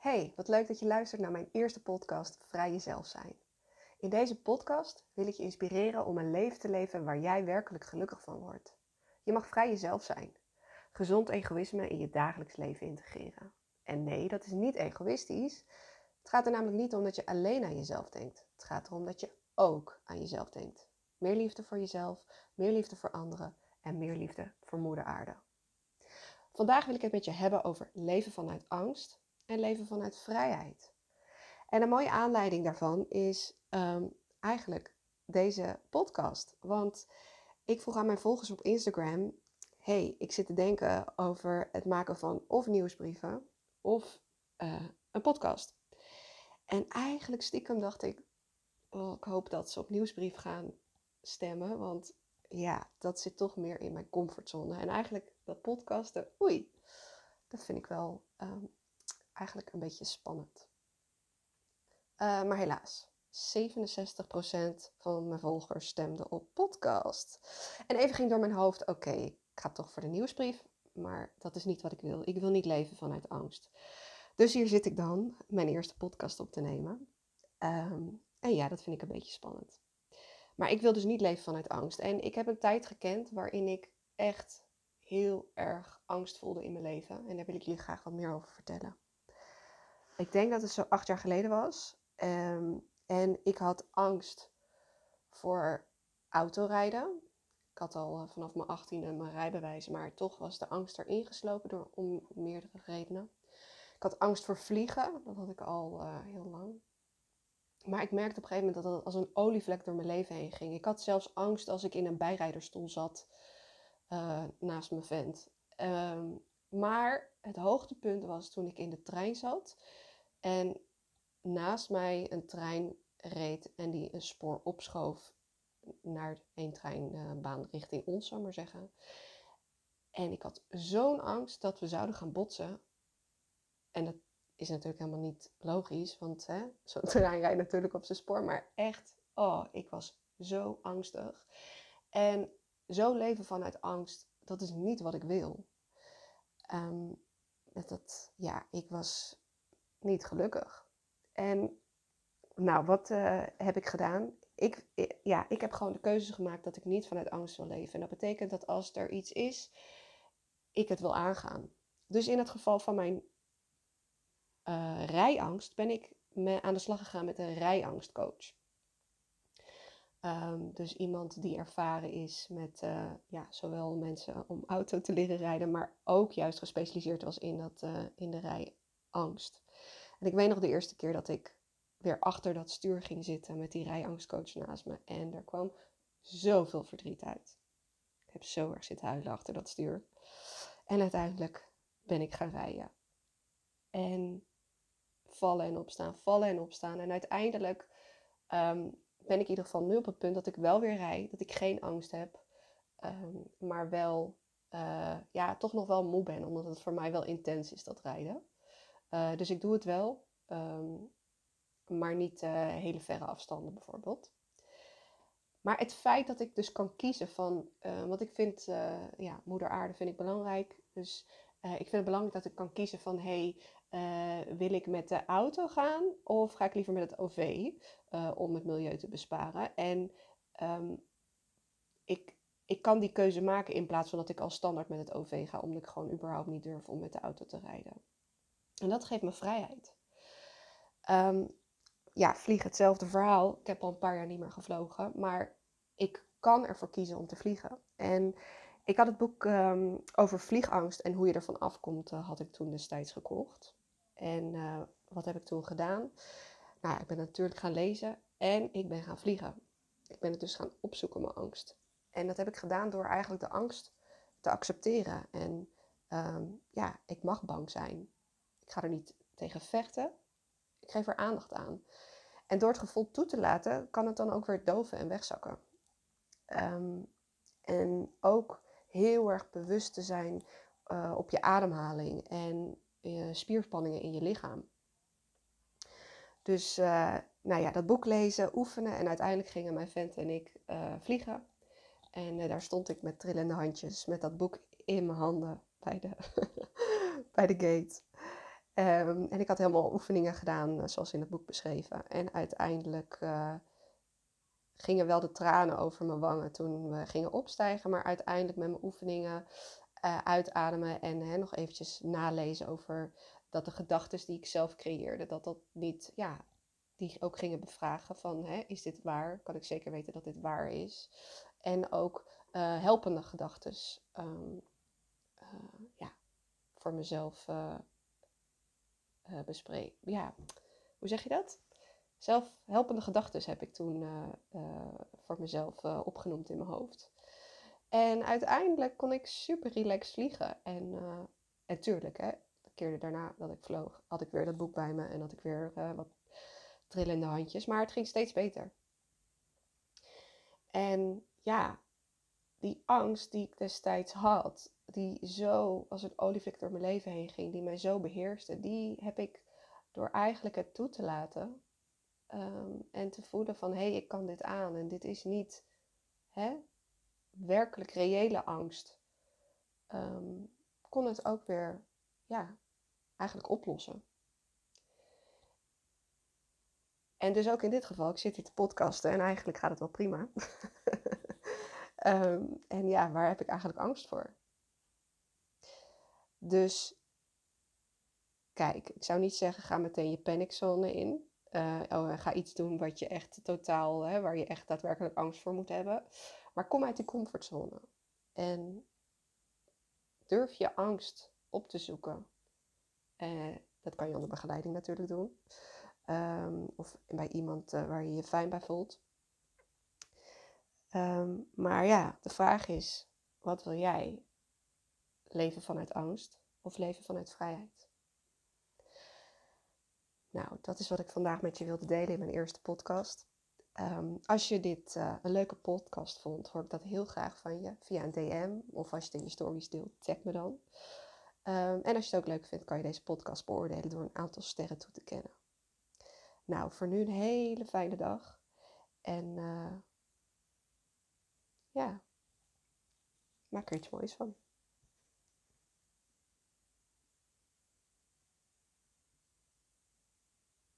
Hey, wat leuk dat je luistert naar mijn eerste podcast Vrij Jezelf Zijn. In deze podcast wil ik je inspireren om een leven te leven waar jij werkelijk gelukkig van wordt. Je mag vrij jezelf zijn. Gezond egoïsme in je dagelijks leven integreren. En nee, dat is niet egoïstisch. Het gaat er namelijk niet om dat je alleen aan jezelf denkt. Het gaat erom dat je ook aan jezelf denkt. Meer liefde voor jezelf, meer liefde voor anderen en meer liefde voor moeder aarde. Vandaag wil ik het met je hebben over leven vanuit angst en leven vanuit vrijheid. En een mooie aanleiding daarvan is ehm, eigenlijk deze podcast. Want ik vroeg aan mijn volgers op Instagram: Hey, ik zit te denken over het maken van of nieuwsbrieven of eh, een podcast. En eigenlijk stiekem dacht ik: oh, ik hoop dat ze op nieuwsbrief gaan stemmen. Want ja, dat zit toch meer in mijn comfortzone. En eigenlijk dat podcasten, oei, dat vind ik wel ehm, eigenlijk een beetje spannend. Uh, maar helaas, 67% van mijn volgers stemde op podcast. En even ging door mijn hoofd, oké, ik ga toch voor de nieuwsbrief, maar dat is niet wat ik wil. Ik wil niet leven vanuit angst. Dus hier zit ik dan, mijn eerste podcast op te nemen. Um, en ja, dat vind ik een beetje spannend. Maar ik wil dus niet leven vanuit angst. En ik heb een tijd gekend waarin ik echt heel erg angst voelde in mijn leven. En daar wil ik jullie graag wat meer over vertellen. Ik denk dat het zo acht jaar geleden was. Ehm, en ik had angst voor autorijden. Ik had al eh, vanaf mijn achttiende mijn rijbewijs, maar toch was de angst erin geslopen door, om meerdere redenen. Ik had angst voor vliegen, dat had ik al uh, heel lang. Maar ik merkte op een gegeven moment dat het als een olievlek door mijn leven heen ging. Ik had zelfs angst als ik in een bijrijderstoel zat uh, naast mijn vent. Um, maar het hoogtepunt was toen ik in de trein zat en naast mij een trein reed en die een spoor opschoof naar een treinbaan richting ons, zou maar zeggen. En ik had zo'n angst dat we zouden gaan botsen. En dat is natuurlijk helemaal niet logisch, want zo'n trein rijdt natuurlijk op zijn spoor. Maar echt, oh, ik was zo angstig. En zo leven vanuit angst, dat is niet wat ik wil. Um, dat, ja, ik was niet gelukkig. En nou, wat uh, heb ik gedaan? Ik, ja, ik heb gewoon de keuze gemaakt dat ik niet vanuit angst wil leven. En dat betekent dat als er iets is, ik het wil aangaan. Dus in het geval van mijn uh, rijangst ben ik me aan de slag gegaan met een rijangstcoach. Um, dus iemand die ervaren is met ja, zowel mensen om auto te leren rijden, maar ook juist gespecialiseerd was in, dat, in de rijangst. En ik weet nog de eerste keer dat ik weer achter dat stuur ging zitten met die rijangstcoach naast me. En er kwam zoveel verdriet uit. Ik heb zo erg zitten huilen achter dat stuur. En uiteindelijk ben ik gaan rijden. En vallen en opstaan, vallen en opstaan. En uiteindelijk um, ben ik in ieder geval nu op het punt dat ik wel weer rijd. Dat ik geen angst heb. Um, maar wel, uh, ja, toch nog wel moe ben. Omdat het voor mij wel intens is, dat rijden. Uh, dus ik doe het wel. Um, maar niet uh, hele verre afstanden bijvoorbeeld. Maar het feit dat ik dus kan kiezen van, uh, want ik vind, ja, moeder aarde vind ik belangrijk. Dus ik vind het belangrijk dat ik kan kiezen van, hey, wil ik met de auto gaan of ga ik liever met het OV om het milieu te besparen? En um, ik, ik kan die keuze maken in plaats van dat ik al standaard met het OV ga, omdat ik gewoon überhaupt niet durf om met de auto te rijden. En dat geeft me vrijheid. Um, ja, vliegen hetzelfde verhaal. Ik heb al een paar jaar niet meer gevlogen, maar ik kan ervoor kiezen om te vliegen. En ik had het boek um, over vliegangst en hoe je ervan afkomt, uh, had ik toen destijds gekocht. En uh, wat heb ik toen gedaan? Nou, ik ben natuurlijk gaan lezen en ik ben gaan vliegen. Ik ben het dus gaan opzoeken, mijn angst. En dat heb ik gedaan door eigenlijk de angst te accepteren. En um, ja, ik mag bang zijn. Ik ga er niet tegen vechten. Ik geef er aandacht aan. En door het gevoel toe te laten, kan het dan ook weer doven en wegzakken. Um, en ook heel erg bewust te zijn uh, op je ademhaling en uh, spierspanningen in je lichaam. Dus uh, nou ja, dat boek lezen, oefenen en uiteindelijk gingen mijn vent en ik vliegen. En daar stond ik met trillende handjes met dat boek in mijn handen bij de, bij de gate. Ehm, en ik had helemaal oefeningen gedaan, zoals in het boek beschreven. En uiteindelijk gingen wel de tranen over mijn wangen toen we gingen opstijgen. Maar uiteindelijk met mijn oefeningen uh, uitademen en hè, nog eventjes nalezen over dat de gedachten die ik zelf creëerde, dat dat niet, ja, die ook gingen bevragen van, hè, is dit waar? Kan ik zeker weten dat dit waar is? En ook helpende gedachten uh, ja, voor mezelf uh, bespreken. Ja, hoe zeg je dat? Zelfhelpende gedachten heb ik toen voor mezelf opgenoemd in mijn hoofd. En uiteindelijk kon ik super relaxed vliegen. En, en tuurlijk, hè, de keer daarna dat ik vloog, had ik weer dat boek bij me en had ik weer wat trillende handjes. Maar het ging steeds beter. En ja, die angst die ik destijds had, die zo als een olievlek door mijn leven heen ging, die mij zo beheerste, die heb ik door eigenlijk het toe te laten um, en te voelen van hé, hey, ik kan dit aan en dit is niet hè, werkelijk reële angst, um, kon het ook weer, ja, eigenlijk oplossen. En dus ook in dit geval, ik zit hier te podcasten en eigenlijk gaat het wel prima. um, en ja, waar heb ik eigenlijk angst voor? Dus kijk, ik zou niet zeggen ga meteen je paniczone in. Uh, oh, ga iets doen wat je echt totaal, hè, waar je echt daadwerkelijk angst voor moet hebben. Maar kom uit die comfortzone. En durf je angst op te zoeken. Uh, dat kan je onder begeleiding natuurlijk doen. Um, of bij iemand uh, waar je je fijn bij voelt. Um, maar ja, de vraag is: wat wil jij? Leven vanuit angst of leven vanuit vrijheid? Nou, dat is wat ik vandaag met je wilde delen in mijn eerste podcast. Um, als je dit uh, een leuke podcast vond, hoor ik dat heel graag van je via een DM of als je het in je stories deelt, tag me dan. Um, en als je het ook leuk vindt, kan je deze podcast beoordelen door een aantal sterren toe te kennen. Nou, voor nu een hele fijne dag. En uh, ja, maak er iets moois van.